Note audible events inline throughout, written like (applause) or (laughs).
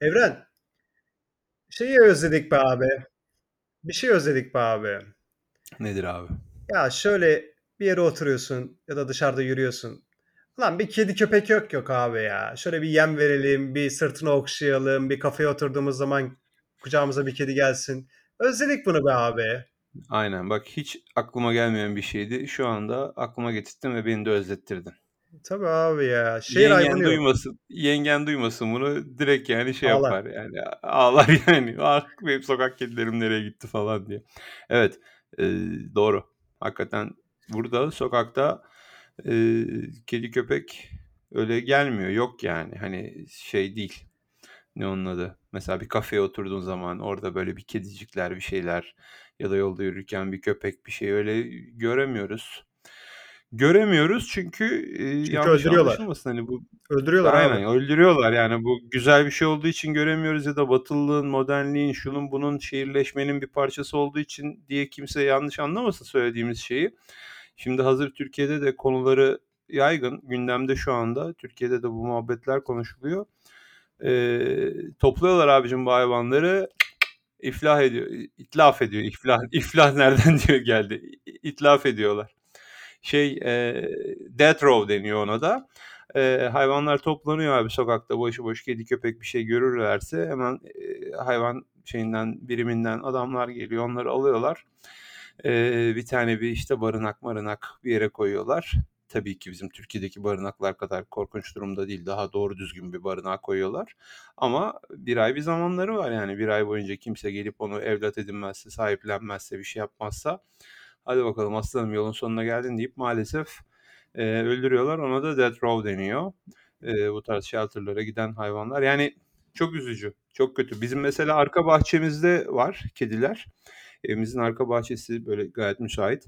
Evren, şeyi özledik be abi. Bir şey özledik be abi. Nedir abi? Ya şöyle bir yere oturuyorsun ya da dışarıda yürüyorsun. Lan bir kedi köpek yok yok abi ya. Şöyle bir yem verelim, bir sırtını okşayalım, bir kafeye oturduğumuz zaman kucağımıza bir kedi gelsin. Özledik bunu be abi. Aynen bak hiç aklıma gelmeyen bir şeydi. Şu anda aklıma getirttin ve beni de özlettirdin. Tabii abi ya. Şehir yengen yok. duymasın. Yengen duymasın bunu direkt yani şey Ağlar. yapar yani ağlar (laughs) yani. Ah benim sokak kedilerim nereye gitti falan diye. Evet e, doğru. Hakikaten burada sokakta e, kedi köpek öyle gelmiyor. Yok yani hani şey değil. Ne onun adı? Mesela bir kafeye oturduğun zaman orada böyle bir kedicikler bir şeyler ya da yolda yürürken bir köpek bir şey öyle göremiyoruz. Göremiyoruz çünkü, eee, Çünkü yanlış öldürüyorlar. anlaşılmasın hani bu Öldürüyorlar abi. Aynen öldürüyorlar yani bu güzel bir şey olduğu için göremiyoruz ya da batılılığın, modernliğin, şunun bunun, şehirleşmenin bir parçası olduğu için diye kimse yanlış anlamasın söylediğimiz şeyi. Şimdi hazır Türkiye'de de konuları yaygın, gündemde şu anda. Türkiye'de de bu muhabbetler konuşuluyor. Eee, topluyorlar abicim bu hayvanları, iflah ediyor, itlaf ediyor, iflah, (laughs) iflah nereden diyor geldi, itlaf ediyorlar şey e, death row deniyor ona da. E, hayvanlar toplanıyor abi sokakta başıboş kedi köpek bir şey görürlerse hemen e, hayvan şeyinden biriminden adamlar geliyor onları alıyorlar. E, bir tane bir işte barınak marınak bir yere koyuyorlar. Tabii ki bizim Türkiye'deki barınaklar kadar korkunç durumda değil. Daha doğru düzgün bir barınağa koyuyorlar. Ama bir ay bir zamanları var yani. Bir ay boyunca kimse gelip onu evlat edinmezse, sahiplenmezse, bir şey yapmazsa hadi bakalım aslanım yolun sonuna geldin deyip maalesef e, öldürüyorlar. Ona da death row deniyor. E, bu tarz shelterlara giden hayvanlar. Yani çok üzücü, çok kötü. Bizim mesela arka bahçemizde var kediler. Evimizin arka bahçesi böyle gayet müsait.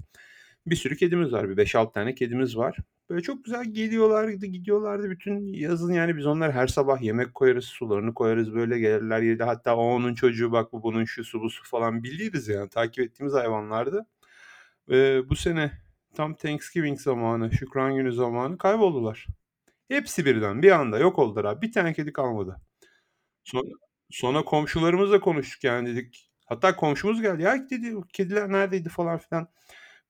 Bir sürü kedimiz var. Bir 5-6 tane kedimiz var. Böyle çok güzel geliyorlardı, gidiyorlardı bütün yazın yani biz onlar her sabah yemek koyarız, sularını koyarız böyle gelirler yedi. Hatta o onun çocuğu bak bu bunun şu su bu su falan biliriz yani takip ettiğimiz hayvanlardı. Ee, bu sene tam Thanksgiving zamanı, Şükran Günü zamanı kayboldular. Hepsi birden bir anda yok oldular abi. Bir tane kedi kalmadı. Sonra, sonra komşularımızla konuştuk yani dedik. Hatta komşumuz geldi. Ya dedi kediler neredeydi falan filan.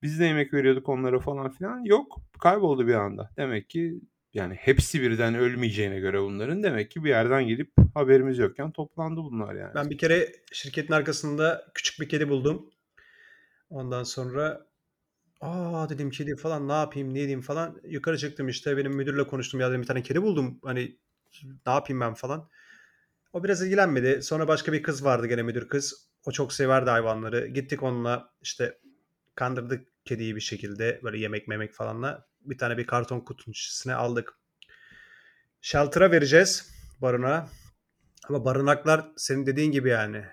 Biz de yemek veriyorduk onlara falan filan. Yok kayboldu bir anda. Demek ki yani hepsi birden ölmeyeceğine göre bunların demek ki bir yerden gelip haberimiz yokken toplandı bunlar yani. Ben bir kere şirketin arkasında küçük bir kedi buldum. Ondan sonra aa dedim kedi falan ne yapayım ne edeyim falan. Yukarı çıktım işte benim müdürle konuştum ya dedim bir tane kedi buldum. Hani ne yapayım ben falan. O biraz ilgilenmedi. Sonra başka bir kız vardı gene müdür kız. O çok severdi hayvanları. Gittik onunla işte kandırdık kediyi bir şekilde böyle yemek memek falanla. Bir tane bir karton kutunun içine aldık. Shelter'a vereceğiz barınağa. Ama barınaklar senin dediğin gibi yani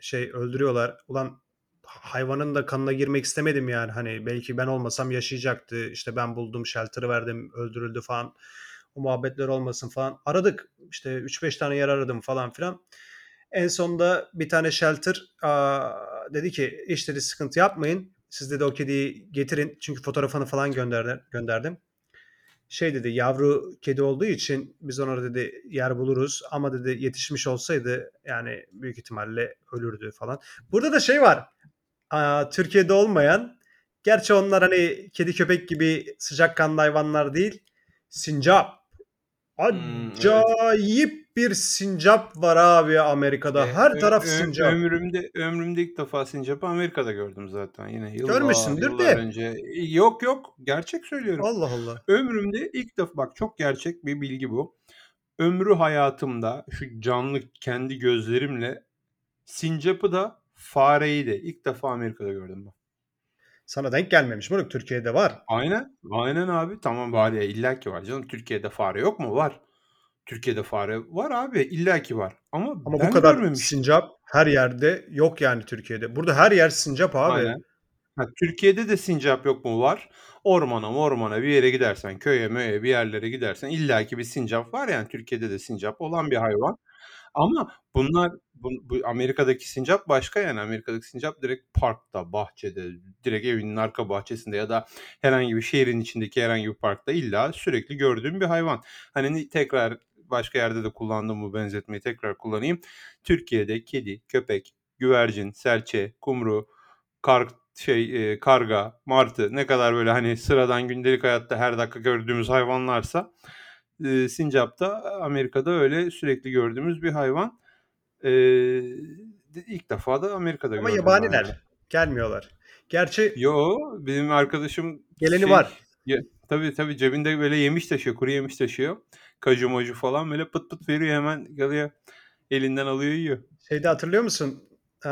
şey öldürüyorlar. Ulan hayvanın da kanına girmek istemedim yani. Hani belki ben olmasam yaşayacaktı. İşte ben buldum, shelter'ı verdim, öldürüldü falan. O muhabbetler olmasın falan. Aradık. İşte 3-5 tane yer aradım falan filan. En sonunda bir tane shelter aa, dedi ki işte dedi sıkıntı yapmayın. Siz dedi o kediyi getirin. Çünkü fotoğrafını falan gönderdim. gönderdim. Şey dedi yavru kedi olduğu için biz ona dedi yer buluruz. Ama dedi yetişmiş olsaydı yani büyük ihtimalle ölürdü falan. Burada da şey var. Aa, Türkiye'de olmayan gerçi onlar hani kedi köpek gibi sıcakkanlı hayvanlar değil. Sincap. Hmm. Acayip bir sincap var abi Amerika'da. E, Her ö- taraf ö- sincap. Ömrümde ömrümde ilk defa sincapı Amerika'da gördüm zaten. Yine yıllar Görmüşsündür yıllar de. önce. Yok yok gerçek söylüyorum. Allah Allah. Ömrümde ilk defa bak çok gerçek bir bilgi bu. Ömrü hayatımda şu canlı kendi gözlerimle sincapı da fareyi de ilk defa Amerika'da gördüm ben. Sana denk gelmemiş moruk. Türkiye'de var. Aynen. Aynen abi. Tamam ya illa ki var canım. Türkiye'de fare yok mu? Var. Türkiye'de fare var abi. illa ki var. Ama, Ama ben bu kadar görmemiştim. sincap her yerde yok yani Türkiye'de. Burada her yer sincap abi. Aynen. Ha, Türkiye'de de sincap yok mu? Var. Ormana ormana bir yere gidersen, köye möye bir yerlere gidersen illaki bir sincap var yani. Türkiye'de de sincap olan bir hayvan. Ama bunlar bu, bu Amerika'daki sincap başka yani. Amerika'daki sincap direkt parkta, bahçede, direkt evinin arka bahçesinde ya da herhangi bir şehrin içindeki herhangi bir parkta illa sürekli gördüğüm bir hayvan. Hani ni- tekrar başka yerde de kullandım bu benzetmeyi tekrar kullanayım. Türkiye'de kedi, köpek, güvercin, serçe, kumru, kar şey e, karga, martı ne kadar böyle hani sıradan gündelik hayatta her dakika gördüğümüz hayvanlarsa e, sincapta Amerika'da öyle sürekli gördüğümüz bir hayvan. E, ilk defa da Amerika'da Ama gördüm. yabaniler. ben de. Gelmiyorlar. Gerçi Yo benim arkadaşım geleni şey, var. ya, tabii tabii cebinde böyle yemiş taşıyor, kuru yemiş taşıyor. Kaju moju falan böyle pıt pıt veriyor hemen geliyor. Elinden alıyor yiyor. Şeyde hatırlıyor musun? Ee,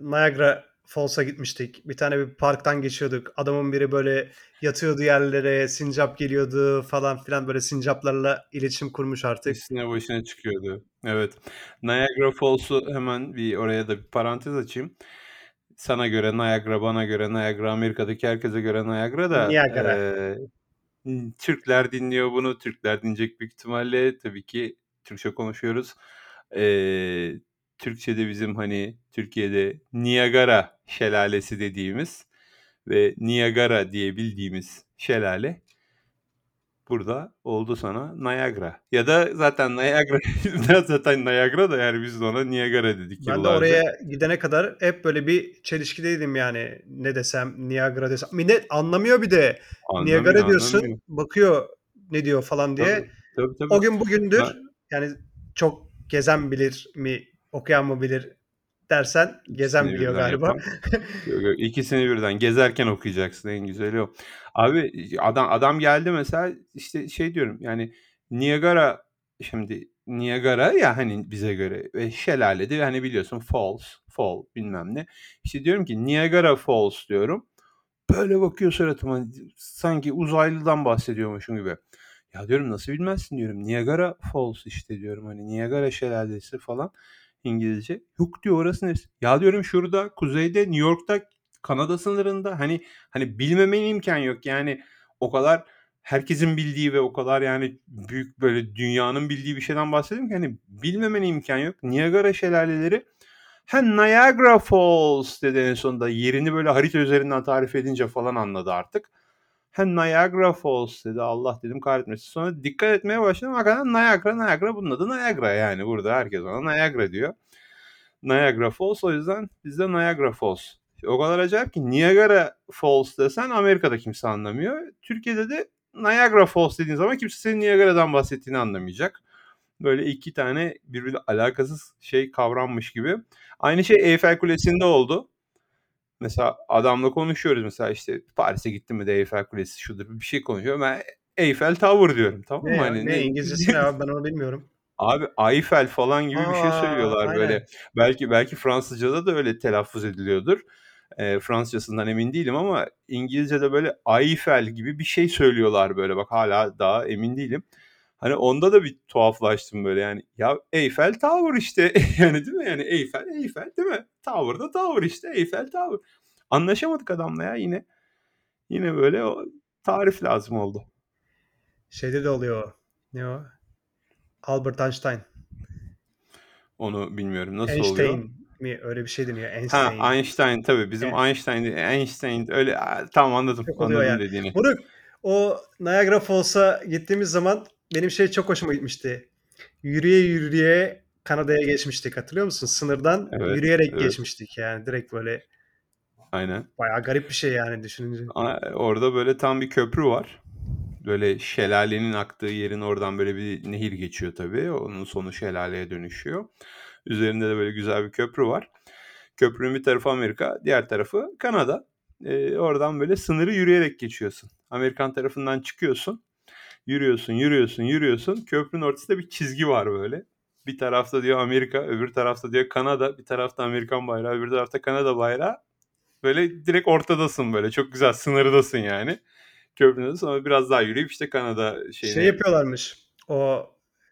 Niagara Falls'a gitmiştik. Bir tane bir parktan geçiyorduk. Adamın biri böyle yatıyordu yerlere, sincap geliyordu falan filan böyle sincaplarla iletişim kurmuş artık. Üstüne başına çıkıyordu. Evet. Niagara Falls'u hemen bir oraya da bir parantez açayım. Sana göre Niagara, bana göre Niagara, Amerika'daki herkese göre Niagara da Niagara. e, Türkler dinliyor bunu. Türkler dinleyecek büyük ihtimalle. Tabii ki Türkçe konuşuyoruz. E, Türkçe'de bizim hani Türkiye'de Niagara şelalesi dediğimiz ve Niagara diye bildiğimiz şelale burada oldu sana Niagara. Ya da zaten Niagara (laughs) zaten Niagara da yani biz de ona Niagara dedik Ben de yıllarca. oraya gidene kadar hep böyle bir çelişkideydim yani. Ne desem, Niagara desem. Millet anlamıyor bir de. Anlamıyor, Niagara diyorsun, anlamıyor. bakıyor ne diyor falan diye. Tabii, tabii, tabii. O gün bugündür Ben- yani çok gezen bilir mi, okuyan mı bilir dersen gezen İkisini biliyor galiba. (laughs) Yok, yok, ikisini birden gezerken okuyacaksın en güzeli o. Abi adam adam geldi mesela işte şey diyorum yani Niagara şimdi Niagara ya hani bize göre ve şelalede hani biliyorsun falls, fall bilmem ne. İşte diyorum ki Niagara Falls diyorum. Böyle bakıyor suratıma sanki uzaylıdan bahsediyormuşum gibi. Ya diyorum nasıl bilmezsin diyorum. Niagara Falls işte diyorum hani Niagara şelalesi falan İngilizce. Yok diyor orası neresi? Ya diyorum şurada kuzeyde New York'ta Kanada sınırında hani hani bilmemenin imkan yok. Yani o kadar herkesin bildiği ve o kadar yani büyük böyle dünyanın bildiği bir şeyden bahsediyorum ki hani bilmemenin imkan yok. Niagara şelaleleri ha Niagara Falls dedi en sonunda yerini böyle harita üzerinden tarif edince falan anladı artık. Ha Niagara Falls dedi Allah dedim kahretmesin. Sonra dikkat etmeye başladım. Hakikaten Niagara Niagara bunun adı Niagara yani burada herkes ona Niagara diyor. Niagara Falls o yüzden bizde Niagara Falls. O kadar acayip ki Niagara Falls desen Amerika'da kimse anlamıyor. Türkiye'de de Niagara Falls dediğin zaman kimse senin Niagara'dan bahsettiğini anlamayacak. Böyle iki tane birbiriyle alakasız şey kavranmış gibi. Aynı şey Eyfel Kulesi'nde oldu. Mesela adamla konuşuyoruz mesela işte Paris'e gittim mi de Eyfel Kulesi şudur bir şey konuşuyor. Ben Eiffel Tower diyorum tamam mı? Ne? Hani ne İngilizcesi ne (laughs) abi ben onu bilmiyorum. Abi Eiffel falan gibi bir şey Aa, söylüyorlar aynen. böyle. Belki belki Fransızca'da da öyle telaffuz ediliyordur. Ee, Fransızcasından emin değilim ama İngilizce'de böyle Eiffel gibi bir şey söylüyorlar böyle. Bak hala daha emin değilim. Hani onda da bir tuhaflaştım böyle yani. Ya Eiffel Tower işte (laughs) yani değil mi? Yani Eiffel Eiffel değil mi? Tower da Tower işte Eiffel Tower. Anlaşamadık adamla ya yine. Yine böyle o tarif lazım oldu. Şeyde de oluyor o. Ne o? Albert Einstein. Onu bilmiyorum. Nasıl oluyor? Einstein mi? Öyle bir şey deniyor. Ha Einstein. Einstein tabii bizim Evet. Einstein Einstein öyle tamam anladım Çok oluyor anladım yani. dediğini. Moruk o Niagara Falls'a gittiğimiz zaman benim şey çok hoşuma gitmişti. Yürüye yürüye Kanada'ya geçmiştik hatırlıyor musun? Sınırdan Evet, yürüyerek evet. geçmiştik yani direkt böyle Aynen. bayağı garip bir şey yani düşününce. Orada böyle tam bir köprü var. Böyle şelalenin aktığı yerin oradan böyle bir nehir geçiyor tabii. Onun sonu şelaleye dönüşüyor. Üzerinde de böyle güzel bir köprü var. Köprünün bir tarafı Amerika, diğer tarafı Kanada. Ee, oradan böyle sınırı yürüyerek geçiyorsun. Amerikan tarafından çıkıyorsun. Yürüyorsun, yürüyorsun, yürüyorsun. Köprünün ortasında bir çizgi var böyle. Bir tarafta diyor Amerika, öbür tarafta diyor Kanada. Bir tarafta Amerikan bayrağı, öbür tarafta Kanada bayrağı. Böyle direkt ortadasın böyle. Çok güzel sınırdasın yani. Köprünün sonra biraz daha yürüyüp işte Kanada şeyine. Şey yapıyorlarmış. O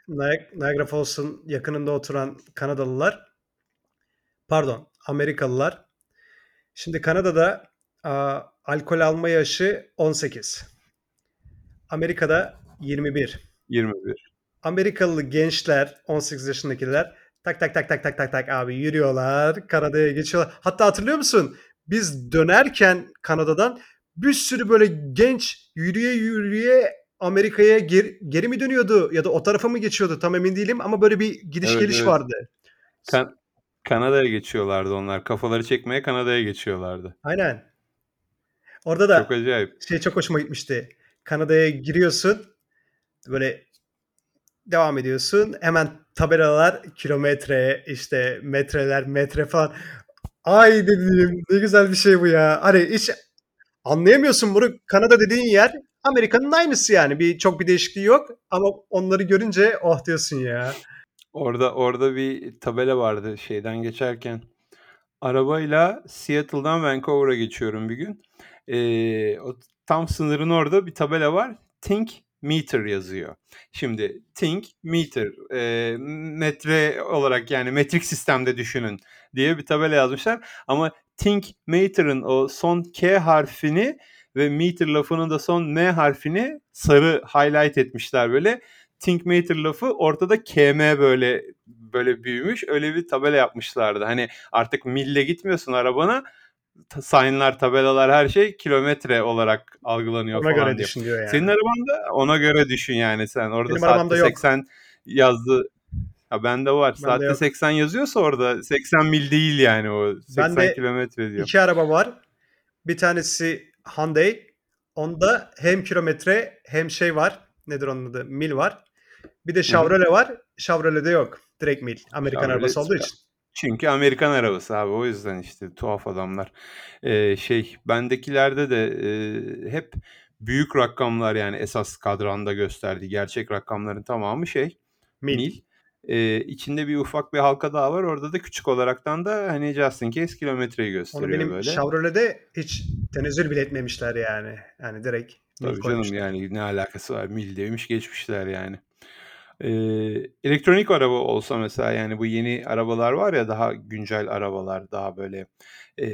Niag- Niagara Falls'un yakınında oturan Kanadalılar pardon Amerikalılar şimdi Kanada'da a, alkol alma yaşı 18. Amerika'da 21. 21. Amerikalı gençler 18 yaşındakiler tak tak tak tak tak tak tak abi yürüyorlar Kanada'ya geçiyorlar. Hatta hatırlıyor musun? Biz dönerken Kanada'dan bir sürü böyle genç yürüye yürüye Amerika'ya geri, geri mi dönüyordu ya da o tarafa mı geçiyordu tam emin değilim ama böyle bir gidiş Evet, geliş evet. vardı. Kan- Kanada'ya geçiyorlardı onlar. Kafaları çekmeye Kanada'ya geçiyorlardı. Aynen. Orada da Çok acayip. şey çok hoşuma gitmişti. Kanada'ya giriyorsun böyle devam ediyorsun. Hemen tabelalar kilometre işte metreler metre falan. Ay dedim ne güzel bir şey bu ya. Hani hiç anlayamıyorsun bunu. Kanada dediğin yer Amerika'nın aynısı yani. Bir çok bir değişikliği yok ama onları görünce oh diyorsun ya. Orada orada bir tabela vardı şeyden geçerken. Arabayla Seattle'dan Vancouver'a geçiyorum bir gün. Ee, o tam sınırın orada bir tabela var. Think meter yazıyor. Şimdi think meter e, metre olarak yani metrik sistemde düşünün diye bir tabela yazmışlar. Ama think meter'ın o son K harfini ve meter lafının da son M harfini sarı highlight etmişler böyle. Think meter lafı ortada KM böyle böyle büyümüş. Öyle bir tabela yapmışlardı. Hani artık mille gitmiyorsun arabana. Signlar, tabelalar her şey kilometre olarak algılanıyor Ona falan göre diye. düşünüyor yani. Senin arabanda ona göre düşün yani sen. Orada Benim saatte arabamda yok. 80 yazdı. Ha bende var. Bende saatte yok. 80 yazıyorsa orada 80 mil değil yani o. 80 Bende kilometre diyor. İki araba var. Bir tanesi Hyundai. Onda hem kilometre hem şey var. Nedir onun adı? Mil var. Bir de Chevrolet var. Chevrolet'de yok. Direkt mil. Amerikan Chevrolet arabası olduğu için. Çünkü Amerikan arabası abi o yüzden işte tuhaf adamlar. Ee, şey bendekilerde de e, hep büyük rakamlar yani esas kadranda gösterdiği gerçek rakamların tamamı şey Mil. mil. Ee, içinde bir ufak bir halka daha var. Orada da küçük olaraktan da hani just in case kilometreyi Onu gösteriyor benim böyle. Chevrolet'de hiç tenezzül bile etmemişler yani. Yani direkt mil Tabii canım koymuşlar. yani ne alakası var mil demiş geçmişler yani. Ee, elektronik araba olsa mesela yani bu yeni arabalar var ya daha güncel arabalar daha böyle e,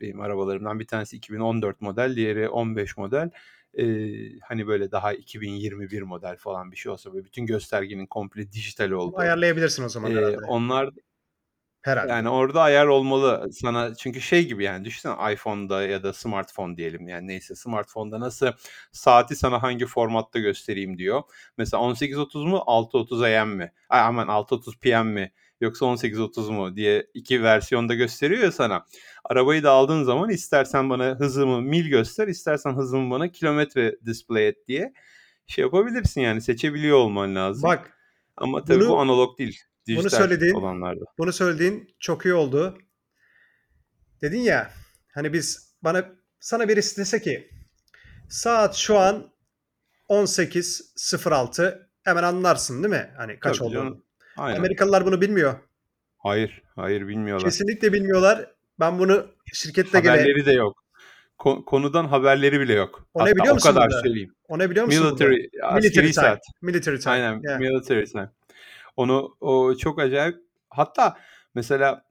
benim arabalarımdan bir tanesi 2014 model diğeri 15 model Ee, hani böyle daha 2021 model falan bir şey olsa böyle bütün göstergenin komple dijital olduğu. ayarlayabilirsin o zaman herhalde. onlar Herhalde. yani orada ayar olmalı sana çünkü şey gibi yani düşünsene iPhone'da ya da smartphone diyelim yani neyse smartphone'da nasıl saati sana hangi formatta göstereyim diyor. Mesela 18.30 mu 6.30 AM mi? Ay aman 6.30 PM mi? Yoksa 18.30 mu diye iki versiyonda gösteriyor ya sana. Arabayı da aldığın zaman istersen bana hızımı mil göster, istersen hızımı bana kilometre display et diye şey yapabilirsin yani seçebiliyor olman lazım. Bak Ama tabii bunu bu analog değil. Bunu Dijital söylediğin olanlarda. bunu söylediğin çok iyi oldu. Dedin ya hani biz bana sana birisi dese ki saat şu an 18.06 hemen anlarsın değil mi? Hani kaç Tabii olduğunu. canım. Aynen. Amerikalılar bunu bilmiyor. Hayır, hayır bilmiyorlar. Kesinlikle bilmiyorlar. Ben bunu şirkette gene Haberleri de yok. Ko- konudan haberleri bile yok. o ne biliyor o musun kadar burada? söyleyeyim. O ne biliyor musun? Military, Military time. saat. Military time. Aynen, Yeah. military time. Onu o çok acayip. Hatta mesela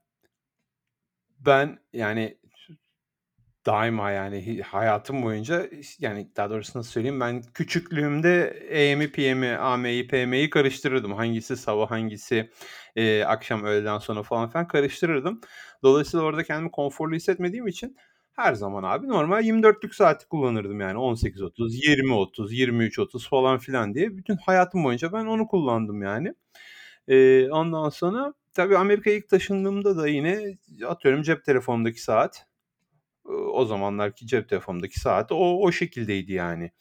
ben yani daima yani hayatım boyunca yani daha doğrusu nasıl söyleyeyim ben küçüklüğümde AM'i PM'i AM'yi PM'yi karıştırırdım. Hangisi sabah hangisi e, akşam öğleden sonra falan filan karıştırırdım. Dolayısıyla orada kendimi konforlu hissetmediğim için her zaman abi normal 24'lük saati kullanırdım yani 18.30, 20.30, 23.30 falan filan diye. Bütün hayatım boyunca ben onu kullandım yani. E, ondan sonra tabii Amerika'ya ilk taşındığımda da yine atıyorum cep telefonumdaki saat o zamanlarki cep telefonumdaki saat o, o şekildeydi yani.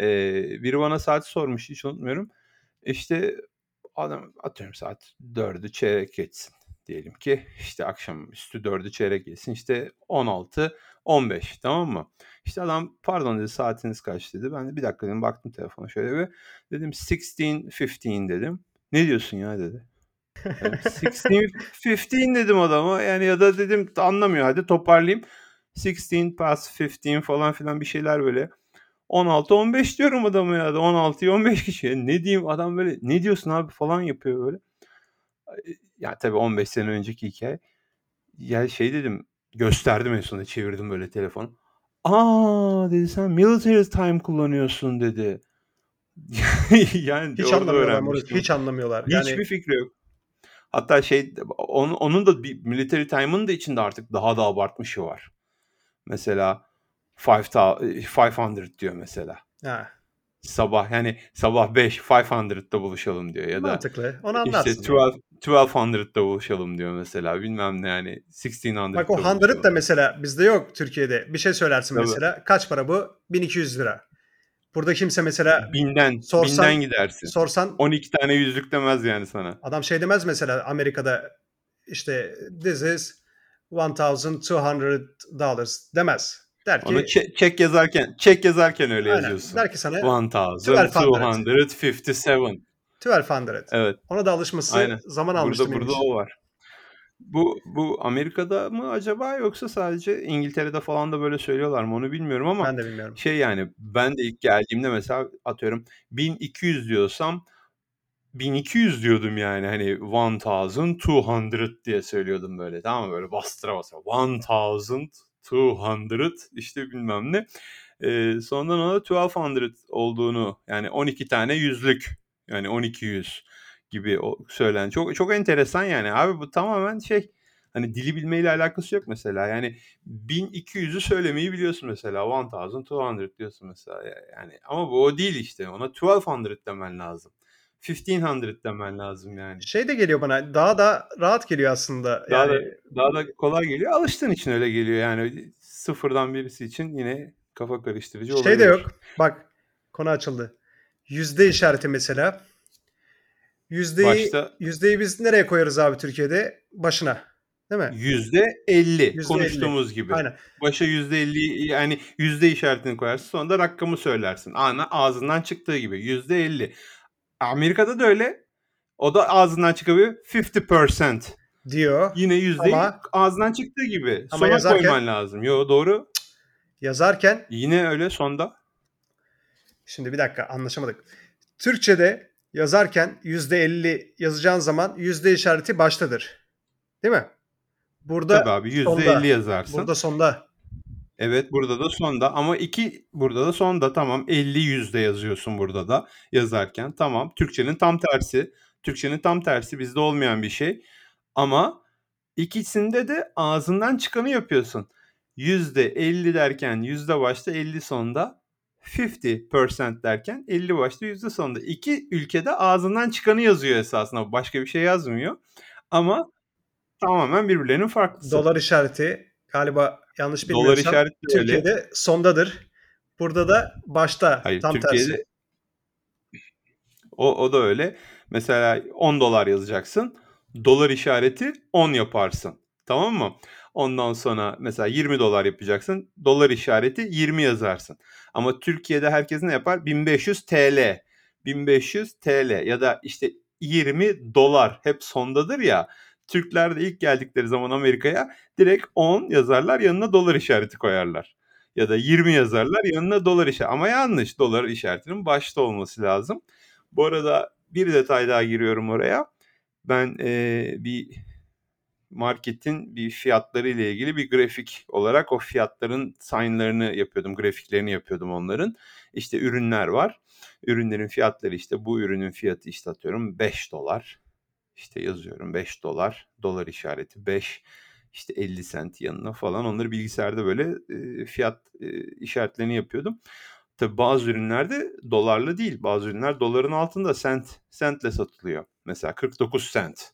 Ee, biri bana saati sormuş hiç unutmuyorum. İşte adam atıyorum saat 4'ü çeyrek geçsin diyelim ki işte akşam üstü 4'ü çeyrek geçsin işte 16 15 tamam mı? İşte adam pardon dedi saatiniz kaç dedi. Ben de bir dakika dedim baktım telefona şöyle bir dedim 16 15 dedim. Ne diyorsun ya dedi. Yani 16 15 dedim adama yani ya da dedim anlamıyor hadi toparlayayım. 16 past 15 falan filan bir şeyler böyle. 16-15 diyorum adama ya da 16'yı 15 kişiye. Ne diyeyim adam böyle ne diyorsun abi falan yapıyor böyle. Ya tabii 15 sene önceki hikaye. Ya şey dedim gösterdim en sonunda çevirdim böyle telefonu. Aa dedi sen military time kullanıyorsun dedi. (laughs) yani Hiç anlamıyorlar. Hiç anlamıyorlar. Yani Hiçbir fikri yok. Hatta şey onun, onun da bir military time'ın da içinde artık daha da abartmışı var. Mesela 5000 500 diyor mesela. ha. Sabah yani sabah 5 500'da buluşalım diyor ya da Mantıklı. Onu işte anlarsın yani. 12 1200'da buluşalım diyor mesela. Bilmem ne yani 1600'da Bak o 100 da mesela bizde yok Türkiye'de. Bir şey söylersin Tabii. mesela. Kaç para bu? 1200 lira. Burada kimse mesela Binden sorsan binden gidersin. sorsan 12 tane yüzlük demez yani sana. adam şey demez mesela Amerika'da işte this is 1200 dollars demez. Der ki Onu çe- çek yazarken çek yazarken öyle aynen, yazıyorsun. der ki sana 1257. 1200. Evet. Ona da alışması Aynen. zaman almıştı Burada burada için. o var. Bu bu Amerika'da mı acaba yoksa sadece İngiltere'de falan da böyle söylüyorlar mı onu bilmiyorum ama Ben de bilmiyorum. şey yani ben de ilk geldiğimde mesela atıyorum 1200 diyorsam 1200 diyordum yani hani 1200 diye söylüyordum böyle tamam mı böyle bastıra bastıra 1200 işte bilmem ne. Ee, sonradan ona 1200 olduğunu yani 12 tane yüzlük yani 1200 gibi o söylen. Çok çok enteresan yani abi bu tamamen şey hani dili bilmeyle alakası yok mesela. Yani 1200'ü söylemeyi biliyorsun mesela. 1200 diyorsun mesela yani ama bu o değil işte. Ona 1200 demen lazım. 1500 demen lazım yani. Şey de geliyor bana daha da rahat geliyor aslında. Daha Yani da daha da kolay geliyor. Alıştığın için öyle geliyor yani. Sıfırdan birisi için yine kafa karıştırıcı olabilir. şey de yok. Bak konu açıldı. Yüzde işareti mesela. Yüzdeyi, Başta yüzdeyi biz nereye koyarız abi Türkiye'de? Başına. Değil mi? yüzde 50 Yüzde konuştuğumuz gibi. Aynen. Başa yüzde 50 yani yüzde işaretini koyarsın sonra da rakamı söylersin. Ana ağzından çıktığı gibi yüzde 50. Amerika'da da öyle. O da ağzından çıkabiliyor. 50%. Diyor. Yine yüzde Ama- ağzından çıktığı gibi. Ama Sona yazarken- koyman lazım. Yo doğru. Yazarken Yine öyle sonda. şimdi bir dakika anlaşamadık. Türkçe'de yazarken yüzde elli yazacağın zaman yüzde işareti baştadır. Değil mi? Burada Tabii abi yüzde sonda. 50 yazarsın. burada sonda. Evet burada da sonda ama iki burada da sonda tamam 50 yüzde yazıyorsun burada da yazarken tamam Türkçenin tam tersi Türkçenin tam tersi bizde olmayan bir şey ama ikisinde de ağzından çıkanı yapıyorsun yüzde 50 derken yüzde başta 50 sonda 50% derken 50 başta yüzde sonda iki ülkede ağzından çıkanı yazıyor esasında başka bir şey yazmıyor ama tamamen birbirlerinin farklısı. Dolar işareti galiba yanlış Dolar bilmiyorsam işareti de öyle. Türkiye'de sondadır. Burada da başta Hayır tam Türkiye'de tersi. o, o da öyle. Mesela 10 dolar yazacaksın. Dolar işareti 10 yaparsın. Tamam mı? Ondan sonra mesela 20 dolar yapacaksın. Dolar işareti 20 yazarsın. Ama Türkiye'de herkes ne yapar? 1500 TL. 1500 TL ya da işte 20 dolar hep sondadır ya. Türkler de ilk geldikleri zaman Amerika'ya direkt 10 yazarlar yanına dolar işareti koyarlar. Ya da 20 yazarlar yanına dolar işareti. Ama yanlış dolar işaretinin başta olması lazım. Bu arada bir detay daha giriyorum oraya. Ben eee, bir marketin bir fiyatları ile ilgili bir grafik olarak o fiyatların signlarını yapıyordum, grafiklerini yapıyordum onların. İşte ürünler var. Ürünlerin fiyatları işte bu ürünün fiyatı işte atıyorum 5 dolar. İşte yazıyorum 5 dolar, dolar işareti 5, işte 50 sent yanına falan onları bilgisayarda böyle e, fiyat e, işaretlerini yapıyordum. Tabi bazı ürünlerde dolarla değil. Bazı ürünler doların altında sent sentle satılıyor. Mesela 49 sent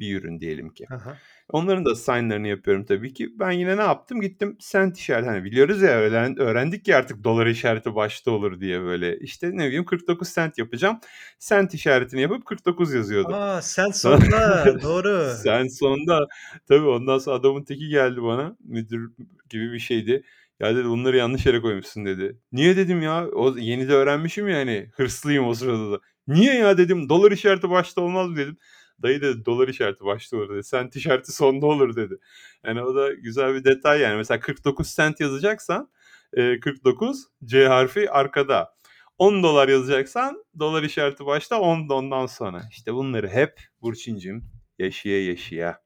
bir ürün diyelim ki. Aha. Onların da signlarını yapıyorum tabii ki. Ben yine ne yaptım? Gittim sent işareti. Hani biliyoruz ya öğren, öğrendik ya artık dolar işareti başta olur diye böyle. İşte ne bileyim 49 sent yapacağım. Sent işaretini yapıp 49 yazıyordum. Aa sen (laughs) sonda doğru. Sen sonunda tabii ondan sonra adamın teki geldi bana. Müdür gibi bir şeydi. Ya dedi bunları yanlış yere koymuşsun dedi. Niye dedim ya? O yeni de öğrenmişim yani. Hırslıyım o sırada da. Niye ya dedim. Dolar işareti başta olmaz dedim. Dayı dedi dolar işareti başta olur dedi. Sent işareti sonda olur dedi. Yani o da güzel bir detay yani. Mesela 49 sent yazacaksan e, 49 C harfi arkada. 10 dolar yazacaksan dolar işareti başta 10 da ondan sonra. İşte bunları hep Burçin'cim yaşaya yaşaya,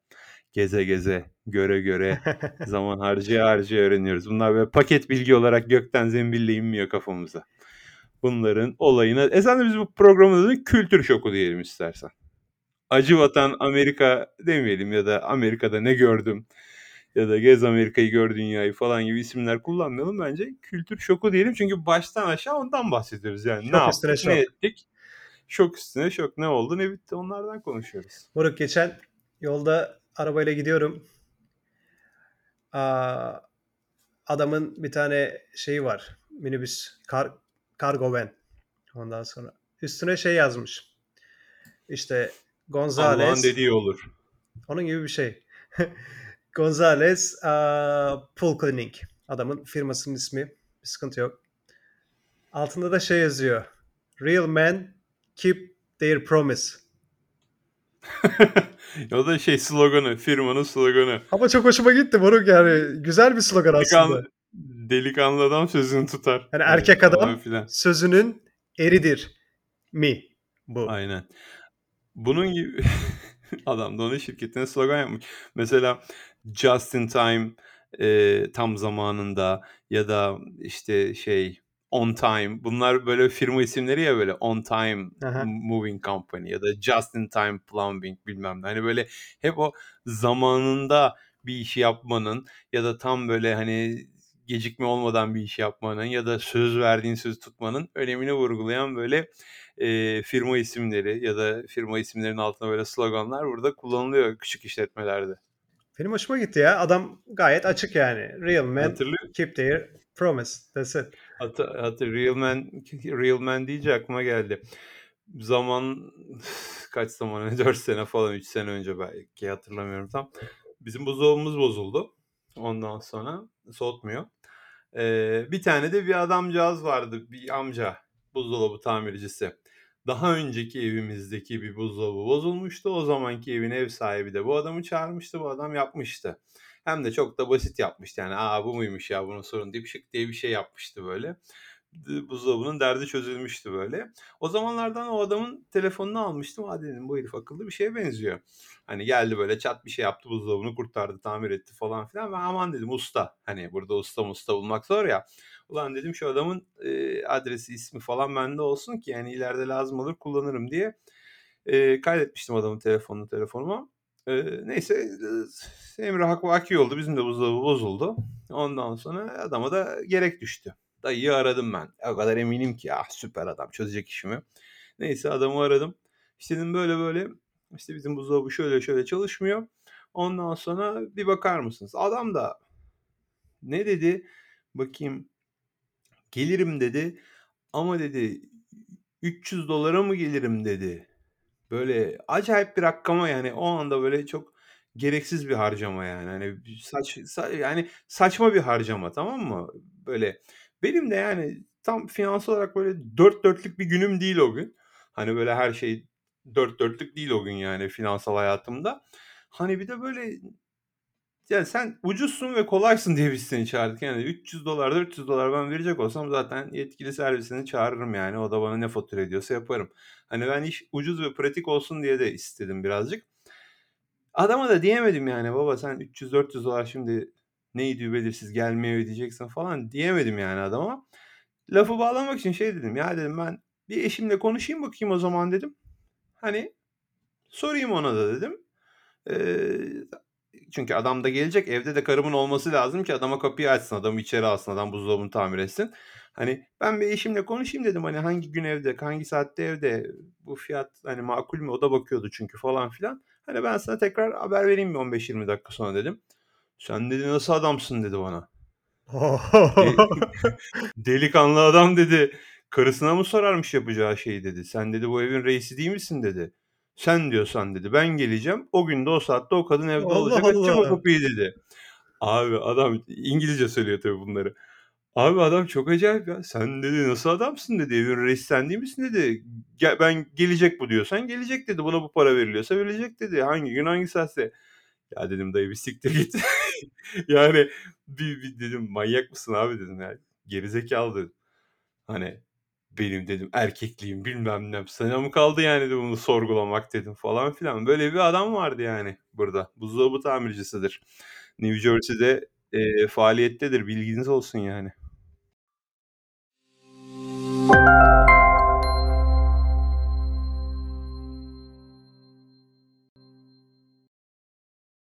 geze geze, göre göre, (laughs) zaman harcaya harcaya öğreniyoruz. Bunlar böyle paket bilgi olarak gökten zembille inmiyor kafamıza. Bunların olayına... Esasında biz bu programın adını kültür şoku diyelim istersen. Acı vatan Amerika demeyelim ya da Amerika'da ne gördüm ya da gez Amerika'yı gör dünyayı falan gibi isimler kullanmayalım. Bence kültür şoku diyelim. Çünkü baştan aşağı ondan bahsediyoruz yani. Şok ne yaptık, şok. ne ettik? Şok üstüne şok. Ne oldu, ne bitti onlardan konuşuyoruz. Moruk geçen yolda arabayla gidiyorum. Aa, adamın bir tane şeyi var. Minibüs, kar, kargo van. Ondan sonra üstüne şey yazmış. İşte Allah'ın Gonzales. dediği olur. Onun gibi bir şey. (laughs) Gonzales uh, Pool Cleaning. Adamın firmasının ismi. Bir sıkıntı yok. Altında da şey yazıyor. Real men keep their promise. (laughs) o da şey sloganı, firmanın sloganı. Ama çok hoşuma gitti moruk yani. Güzel bir slogan aslında. Delikanlı, adam sözünü tutar. Yani erkek falan adam sözünün eridir mi bu? Aynen. Bunun gibi (laughs) adam da onun şirketine slogan yapmış. Mesela just in time e, tam zamanında ya da işte şey on time bunlar böyle firma isimleri ya böyle on time Aha. moving company ya da just in time plumbing bilmem ne. Hani böyle hep o zamanında bir işi yapmanın ya da tam böyle hani gecikme olmadan bir iş yapmanın ya da söz verdiğin söz tutmanın önemini vurgulayan böyle e, firma isimleri ya da firma isimlerinin altına böyle sloganlar burada kullanılıyor küçük işletmelerde. Benim hoşuma gitti ya. Adam gayet açık yani. Real men Hatırlıyor keep their promise. That's it. Hatır, hatır Real Man Real Man deyince aklıma geldi. Zaman kaç zaman önce (laughs) 4 sene falan 3 sene önce belki hatırlamıyorum tam. Bizim buzdolabımız bozuldu. Ondan sonra soğutmuyor. Ee, bir tane de bir adamcağız vardı. Bir amca buzdolabı tamircisi. Daha önceki evimizdeki bir buzdolabı bozulmuştu. O zamanki evin ev sahibi de bu adamı çağırmıştı. Bu adam yapmıştı. Hem de çok da basit yapmıştı. Yani aa bu muymuş ya bunun sorunu deyip şık diye bir şey yapmıştı böyle. Buzdolabının derdi çözülmüştü böyle. O zamanlardan o adamın telefonunu almıştım. Hadi dedim bu herif akıllı bir şeye benziyor. Hani geldi böyle çat bir şey yaptı buzdolabını kurtardı tamir etti falan filan. Ben aman dedim usta. Hani burada usta usta bulmak zor ya. Ulan dedim şu adamın e, adresi ismi falan bende olsun ki yani ileride lazım olur kullanırım diye. E, kaydetmiştim adamın telefonunu telefonuma. E, neyse e, Emre hak vaki oldu. Bizim de buzdolabı bozuldu. Ondan sonra adama da gerek düştü. Dayıyı aradım ben. O kadar eminim ki ah süper adam çözecek işimi. Neyse adamı aradım. İşte dedim böyle böyle işte bizim buzdolabı şöyle şöyle çalışmıyor. Ondan sonra bir bakar mısınız? Adam da ne dedi? Bakayım gelirim dedi. Ama dedi 300 dolara mı gelirim dedi. Böyle acayip bir rakama yani o anda böyle çok gereksiz bir harcama yani. Hani saç, sa- yani saçma bir harcama tamam mı? Böyle benim de yani tam finansal olarak böyle dört dörtlük bir günüm değil o gün. Hani böyle her şey dört dörtlük değil o gün yani finansal hayatımda. Hani bir de böyle yani sen ucuzsun ve kolaysın diye biz seni çağırdık. Yani 300 dolar 400 dolar ben verecek olsam zaten yetkili servisini çağırırım yani. O da bana ne fatura ediyorsa yaparım. Hani ben iş ucuz ve pratik olsun diye de istedim birazcık. Adama da diyemedim yani baba sen 300-400 dolar şimdi neydi belirsiz gelmeye ödeyeceksin falan diyemedim yani adama. Lafı bağlamak için şey dedim ya dedim ben bir eşimle konuşayım bakayım o zaman dedim. Hani sorayım ona da dedim. Ee, çünkü adam da gelecek evde de karımın olması lazım ki adama kapıyı açsın adamı içeri alsın adam buzdolabını tamir etsin. Hani ben bir eşimle konuşayım dedim hani hangi gün evde hangi saatte evde bu fiyat hani makul mü o da bakıyordu çünkü falan filan. Hani ben sana tekrar haber vereyim mi 15-20 dakika sonra dedim. Sen dedi nasıl adamsın dedi bana. (laughs) Delikanlı adam dedi. Karısına mı sorarmış yapacağı şeyi dedi. Sen dedi bu evin reisi değil misin dedi. Sen diyorsan dedi ben geleceğim. O günde o saatte o kadın evde Allah olacak. Açacağım o kapıyı dedi. Abi adam İngilizce söylüyor tabii bunları. Abi adam çok acayip ya. Sen dedi nasıl adamsın dedi. Evin reisi sen değil misin dedi. Gel, ben gelecek bu diyorsan gelecek dedi. Buna bu para veriliyorsa verilecek dedi. Hangi gün hangi saatte. Ya dedim dayı bir siktir git. (laughs) yani bir, bir dedim manyak mısın abi dedim yani. Gerizekalı dedim. Hani benim dedim erkekliğim bilmem ne. Sana mı kaldı yani dedim bunu sorgulamak dedim falan filan. Böyle bir adam vardı yani burada. Buzdolabı tamircisidir. New Jersey'de e, faaliyettedir. Bilginiz olsun yani.